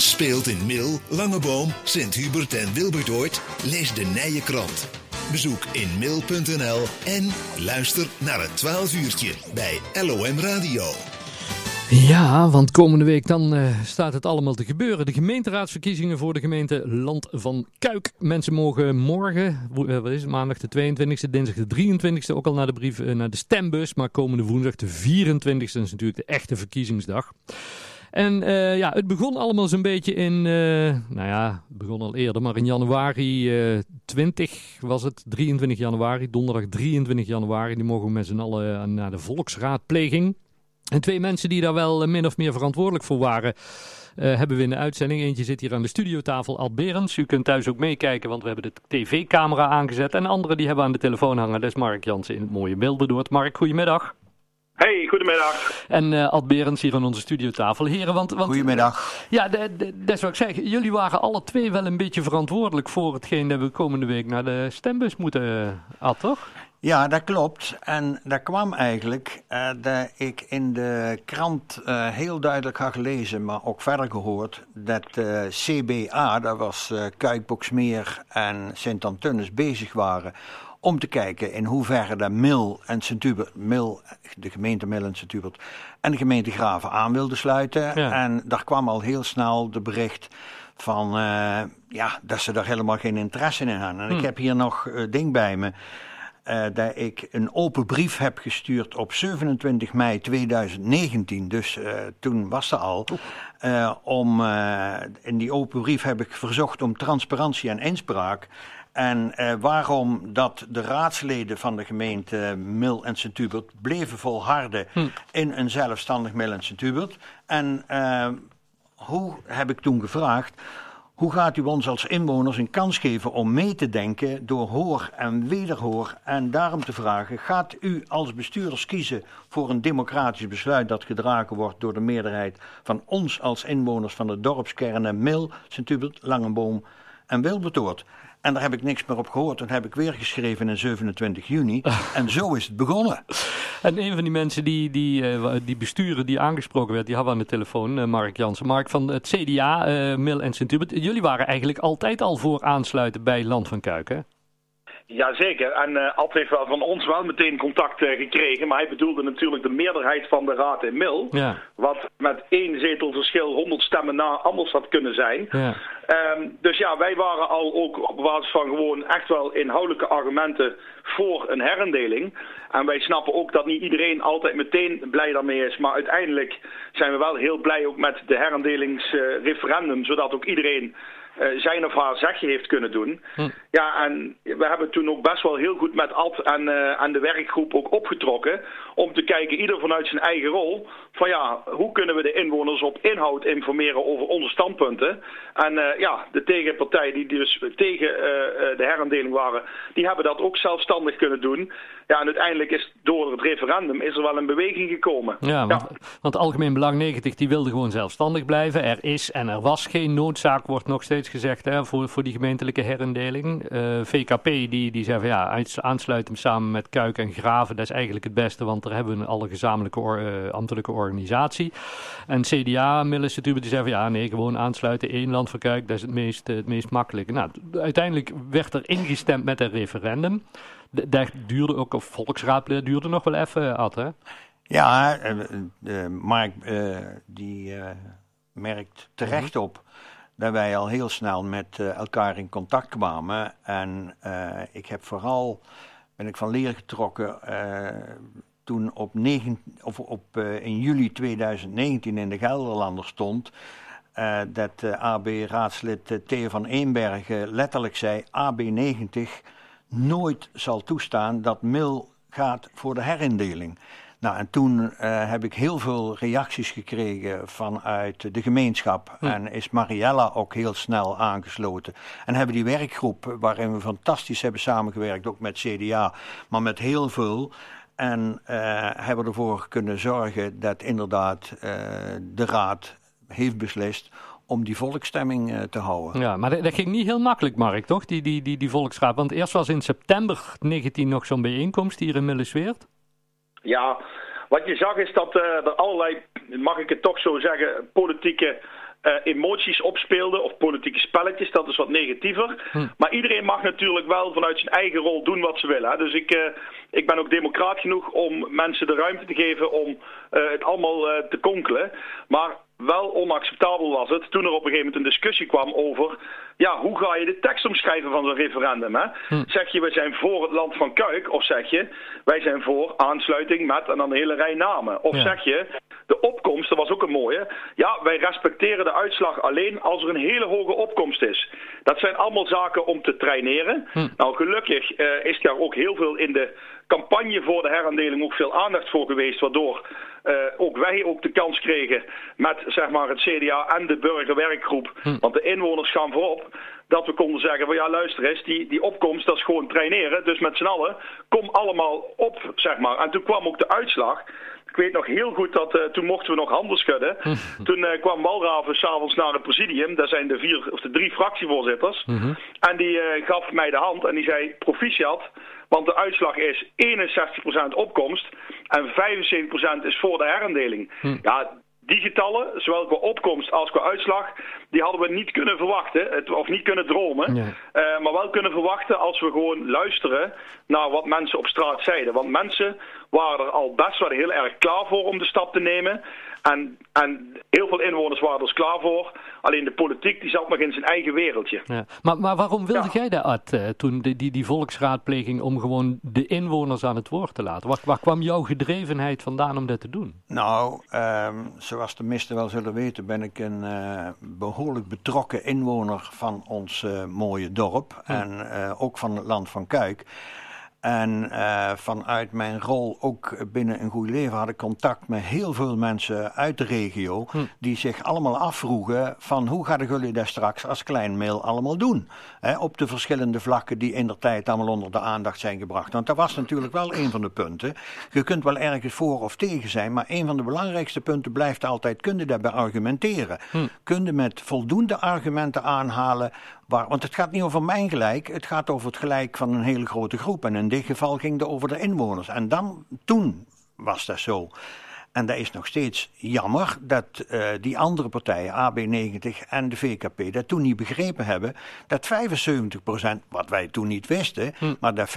speelt in Mil, Langeboom, Sint-Hubert en Wilbertoort? Lees de Nije Krant. Bezoek inmil.nl en luister naar het 12 uurtje bij LOM Radio. Ja, want komende week dan uh, staat het allemaal te gebeuren. De gemeenteraadsverkiezingen voor de gemeente Land van Kuik. Mensen mogen morgen, uh, wat is het, maandag de 22e, dinsdag de 23e ook al naar de, brief, uh, naar de stembus. Maar komende woensdag de 24e is natuurlijk de echte verkiezingsdag. En uh, ja, het begon allemaal zo'n beetje in, uh, nou ja, het begon al eerder, maar in januari uh, 20 was het, 23 januari, donderdag 23 januari. Die mogen we met z'n allen naar de volksraadpleging. En twee mensen die daar wel min of meer verantwoordelijk voor waren, hebben we in de uitzending. Eentje zit hier aan de studiotafel, Ad. U kunt thuis ook meekijken, want we hebben de tv-camera aangezet. En andere die hebben aan de telefoon hangen, dat is Mark Jansen in het mooie Beeldendoord. Mark, goedemiddag. Hey, goedemiddag. En uh, Ad Berends hier aan onze studiotafel. Heren, want, want, goedemiddag. Ja, dat zou ik zeggen. Jullie waren alle twee wel een beetje verantwoordelijk voor hetgeen dat we komende week naar de stembus moeten, Ad, toch? Ja, dat klopt. En dat kwam eigenlijk uh, dat ik in de krant uh, heel duidelijk had gelezen, maar ook verder gehoord, dat uh, CBA, dat was Kuikboksmeer en Sint-Antunis, bezig waren om te kijken in hoeverre de Mil en Sint-Hubert, Mil, de gemeente Mil en Sint-Hubert en de gemeente Graven aan wilden sluiten. Ja. En daar kwam al heel snel de bericht van uh, ja, dat ze daar helemaal geen interesse in hadden. En Hm. ik heb hier nog uh, ding bij me. Uh, dat ik een open brief heb gestuurd op 27 mei 2019. Dus uh, toen was ze al. Uh, om, in die open brief heb ik verzocht om transparantie en inspraak. En uh, waarom dat de raadsleden van de gemeente Mil en Sint-Hubert bleven volharden hm. in een zelfstandig Mil en Sint-Hubert. En uh, hoe heb ik toen gevraagd, hoe gaat u ons als inwoners een kans geven om mee te denken door hoor en wederhoor? En daarom te vragen, gaat u als bestuurders kiezen voor een democratisch besluit dat gedragen wordt door de meerderheid van ons als inwoners van de dorpskernen Mil, Sint-Hubert, Langenboom en Wilbertoort? En daar heb ik niks meer op gehoord. Toen heb ik weer geschreven in 27 juni. en zo is het begonnen. En een van die mensen die, die, uh, die besturen die aangesproken werd, die hadden we aan de telefoon, uh, Mark Jansen. Mark van het CDA, uh, Mil en Sint-Hubert. Jullie waren eigenlijk altijd al voor aansluiten bij Land van Kuik, hè? Jazeker, en uh, Ad heeft wel van ons wel meteen contact uh, gekregen, maar hij bedoelde natuurlijk de meerderheid van de raad in Mil, ja. wat met één zetel verschil 100 stemmen na anders had kunnen zijn. Ja. Um, dus ja, wij waren al ook op basis van gewoon echt wel inhoudelijke argumenten voor een herindeling. En wij snappen ook dat niet iedereen altijd meteen blij daarmee is, maar uiteindelijk zijn we wel heel blij ook met de herindelingsreferendum, uh, zodat ook iedereen zijn of haar zegje heeft kunnen doen. Hm. Ja, en we hebben toen ook best wel heel goed met Ad en, uh, en de werkgroep ook opgetrokken. Om te kijken, ieder vanuit zijn eigen rol, van ja, hoe kunnen we de inwoners op inhoud informeren over onze standpunten. En uh, ja, de tegenpartijen die dus tegen de herindeling waren, die hebben dat ook zelfstandig kunnen doen. Ja, en uiteindelijk is door het referendum is er wel een beweging gekomen. Ja, want, ja. want Algemeen Belang 90 die wilde gewoon zelfstandig blijven. Er is en er was geen noodzaak, wordt nog steeds gezegd, hè, voor, voor die gemeentelijke herindeling. Uh, VKP die, die zei van ja, aansluiten samen met Kuik en Graven, dat is eigenlijk het beste, want daar hebben we alle gezamenlijke or, uh, ambtelijke organisatie. En CDA, Millisituber, die zei van ja, nee, gewoon aansluiten, één land voor Kuik, dat is het meest, het meest makkelijke. Nou, uiteindelijk werd er ingestemd met een referendum. Dat duurde ook, of volksraad duurde nog wel even, Ad, hè? Ja, Mark die merkt terecht op dat wij al heel snel met uh, elkaar in contact kwamen. En uh, ik heb vooral, ben ik van leer getrokken, uh, toen op, 9, of op in juli 2019 in de Gelderlander stond... dat AB-raadslid Theo van Eenbergen letterlijk zei, AB90 nooit zal toestaan dat Mil gaat voor de herindeling. Nou, en toen uh, heb ik heel veel reacties gekregen vanuit de gemeenschap. Hm. En is Mariella ook heel snel aangesloten. En hebben die werkgroep, waarin we fantastisch hebben samengewerkt, ook met CDA, maar met heel veel. En uh, hebben ervoor kunnen zorgen dat inderdaad uh, de raad heeft beslist om die volksstemming uh, te houden. Ja, maar dat, dat, ging niet heel makkelijk, Mark, toch? Die, die, die, die volksraad. Want eerst was in september 19 nog zo'n bijeenkomst hier in Millesweert. Ja, wat je zag is dat er allerlei, mag ik het toch zo zeggen, politieke uh, emoties opspeelde of politieke spelletjes. Dat is wat negatiever. Hm. Maar iedereen mag natuurlijk wel vanuit zijn eigen rol doen wat ze willen. Hè. Dus ik, uh, ik ben ook democraat genoeg om mensen de ruimte te geven om uh, het allemaal te konkelen. Maar wel onacceptabel was het toen er op een gegeven moment een discussie kwam over... ja, hoe ga je de tekst omschrijven van zo'n referendum? Hè? Hm. Zeg je, we zijn voor het land van Kuik? Of zeg je, wij zijn voor aansluiting met en dan een hele rij namen? Of zeg je, de opkomst, dat was ook een mooie... ja, wij respecteren de uitslag alleen als er een hele hoge opkomst is. Dat zijn allemaal zaken om te traineren. Hm. Nou, gelukkig uh, is daar ook heel veel in de campagne voor de heraandeling ook veel aandacht voor geweest... waardoor uh, ook wij ook de kans kregen met zeg maar, het CDA en de burgerwerkgroep. Hm. Want de inwoners gaan voorop. Dat we konden zeggen van ja luister eens, die, die opkomst dat is gewoon traineren. Dus met z'n allen, kom allemaal op zeg maar. En toen kwam ook de uitslag. Ik weet nog heel goed dat uh, toen mochten we nog handen schudden. Hm. Toen uh, kwam Walraven s'avonds naar het presidium. Daar zijn de, vier, of de drie fractievoorzitters. -hmm. En die uh, gaf mij de hand en die zei proficiat. Want de uitslag is 61% opkomst en 75% is voor de herindeling. Hm. Ja, die getallen, zowel qua opkomst als qua uitslag, die hadden we niet kunnen verwachten, of niet kunnen dromen. Uh, maar wel kunnen verwachten als we gewoon luisteren naar wat mensen op straat zeiden. Want mensen waren er al best wel heel erg klaar voor om de stap te nemen. En, en heel veel inwoners waren er dus klaar voor. Alleen de politiek die zat nog in zijn eigen wereldje. Ja. Maar, maar waarom wilde jij dat, Ad, eh, toen die, die, die volksraadpleging om gewoon de inwoners aan het woord te laten? Waar, waar kwam jouw gedrevenheid vandaan om dat te doen? Nou, um, zoals de meesten wel zullen weten, ben ik een uh, behoorlijk betrokken inwoner van ons uh, mooie dorp. En ook van het land van Kuik. En uh, vanuit mijn rol ook binnen een goed leven had ik contact met heel veel mensen uit de regio. Hm. Die zich allemaal afvroegen van hoe gaan jullie dat straks als kleinmail allemaal doen? He, op de verschillende vlakken die in der tijd allemaal onder de aandacht zijn gebracht. Want dat was natuurlijk wel een van de punten. Je kunt wel ergens voor of tegen zijn, maar een van de belangrijkste punten blijft altijd, kun je daarbij argumenteren? Hm. Kun je met voldoende argumenten aanhalen Want het gaat niet over mijn gelijk, het gaat over het gelijk van een hele grote groep. En in dit geval ging het over de inwoners. En dan, toen was dat zo. En dat is nog steeds jammer dat uh, die andere partijen, AB90 en de VKP, dat toen niet begrepen hebben dat 75%, wat wij toen niet wisten, hm. maar dat 75%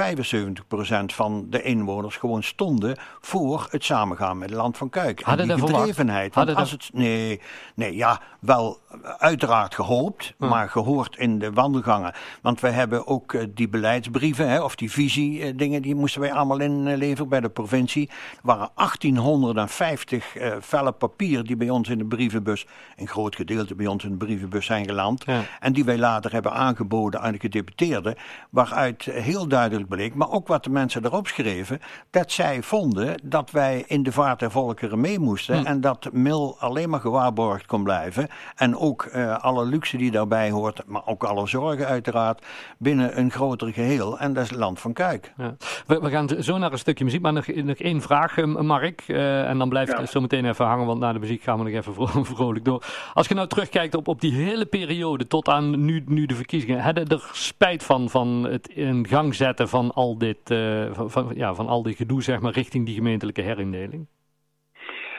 van de inwoners gewoon stonden voor het samengaan met het land van Kuik. Hadden en die gedrevenheid. Als het, nee, nee, ja, wel uiteraard gehoopt, hm. maar gehoord in de wandelgangen. Want wij hebben ook uh, die beleidsbrieven, hè, of die visie dingen, die moesten wij allemaal inleveren bij de provincie. Er waren 1850 50 uh, velle papier die bij ons in de brievenbus, een groot gedeelte bij ons in de brievenbus zijn geland. En die wij later hebben aangeboden aan de gedeputeerden. Waaruit heel duidelijk bleek, maar ook wat de mensen erop schreven, dat zij vonden dat wij in de vaart der volkeren mee moesten. Hm. En dat Mil alleen maar gewaarborgd kon blijven. En ook uh, alle luxe die daarbij hoort, maar ook alle zorgen uiteraard, binnen een groter geheel. En dat is het land van Kuik. Ja. We, we, gaan zo naar een stukje muziek, maar nog, nog één vraag, eh, Mark. Uh, en dan blijft ja. zo meteen even hangen, want na de muziek gaan we nog even vro vrolijk door. Als je nou terugkijkt op, op die hele periode tot aan nu, nu de verkiezingen, je er spijt van, van het in gang zetten van al dit, uh, van, van, ja, van al dit gedoe zeg maar, richting die gemeentelijke herindeling?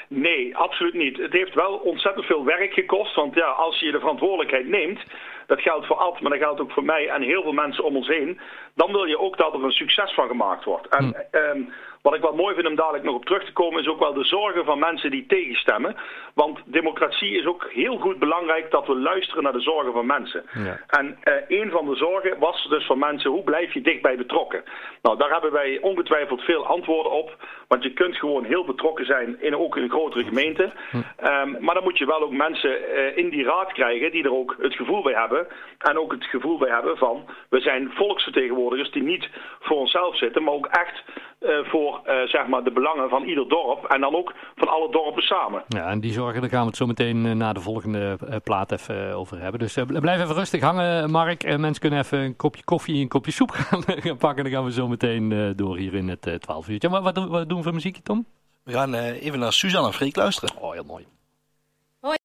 Nee, absoluut niet. Het heeft wel ontzettend veel werk gekost. Want ja, als je de verantwoordelijkheid neemt, dat geldt voor Ad, maar dat geldt ook voor mij en heel veel mensen om ons heen. Dan wil je ook dat er een succes van gemaakt wordt. En hm. Ehm, wat ik wel mooi vind om dadelijk nog op terug te komen, is ook wel de zorgen van mensen die tegenstemmen. Want democratie is ook heel goed belangrijk dat we luisteren naar de zorgen van mensen. Ja. En uh, een van de zorgen was dus van mensen, hoe blijf je dichtbij betrokken? Nou, daar hebben wij ongetwijfeld veel antwoorden op. Want je kunt gewoon heel betrokken zijn in ook een grotere gemeente. Hm. Um, maar dan moet je wel ook mensen uh, in die raad krijgen die er ook het gevoel bij hebben. En ook het gevoel bij hebben van, we zijn volksvertegenwoordigers die niet voor onszelf zitten, maar ook echt uh, voor uh, zeg maar de belangen van ieder dorp en dan ook van alle dorpen samen. Ja, en die zorgen, daar gaan we het zo meteen uh, na de volgende plaat even over hebben. Dus blijf even rustig hangen, Mark. mensen kunnen even een kopje koffie en een kopje soep gaan, gaan pakken. Dan gaan we zo meteen door hier in het 12 uurtje. Maar wat, wat doen we voor muziekje, Tom? We gaan even naar Suzanne Freek luisteren. Oh, heel mooi.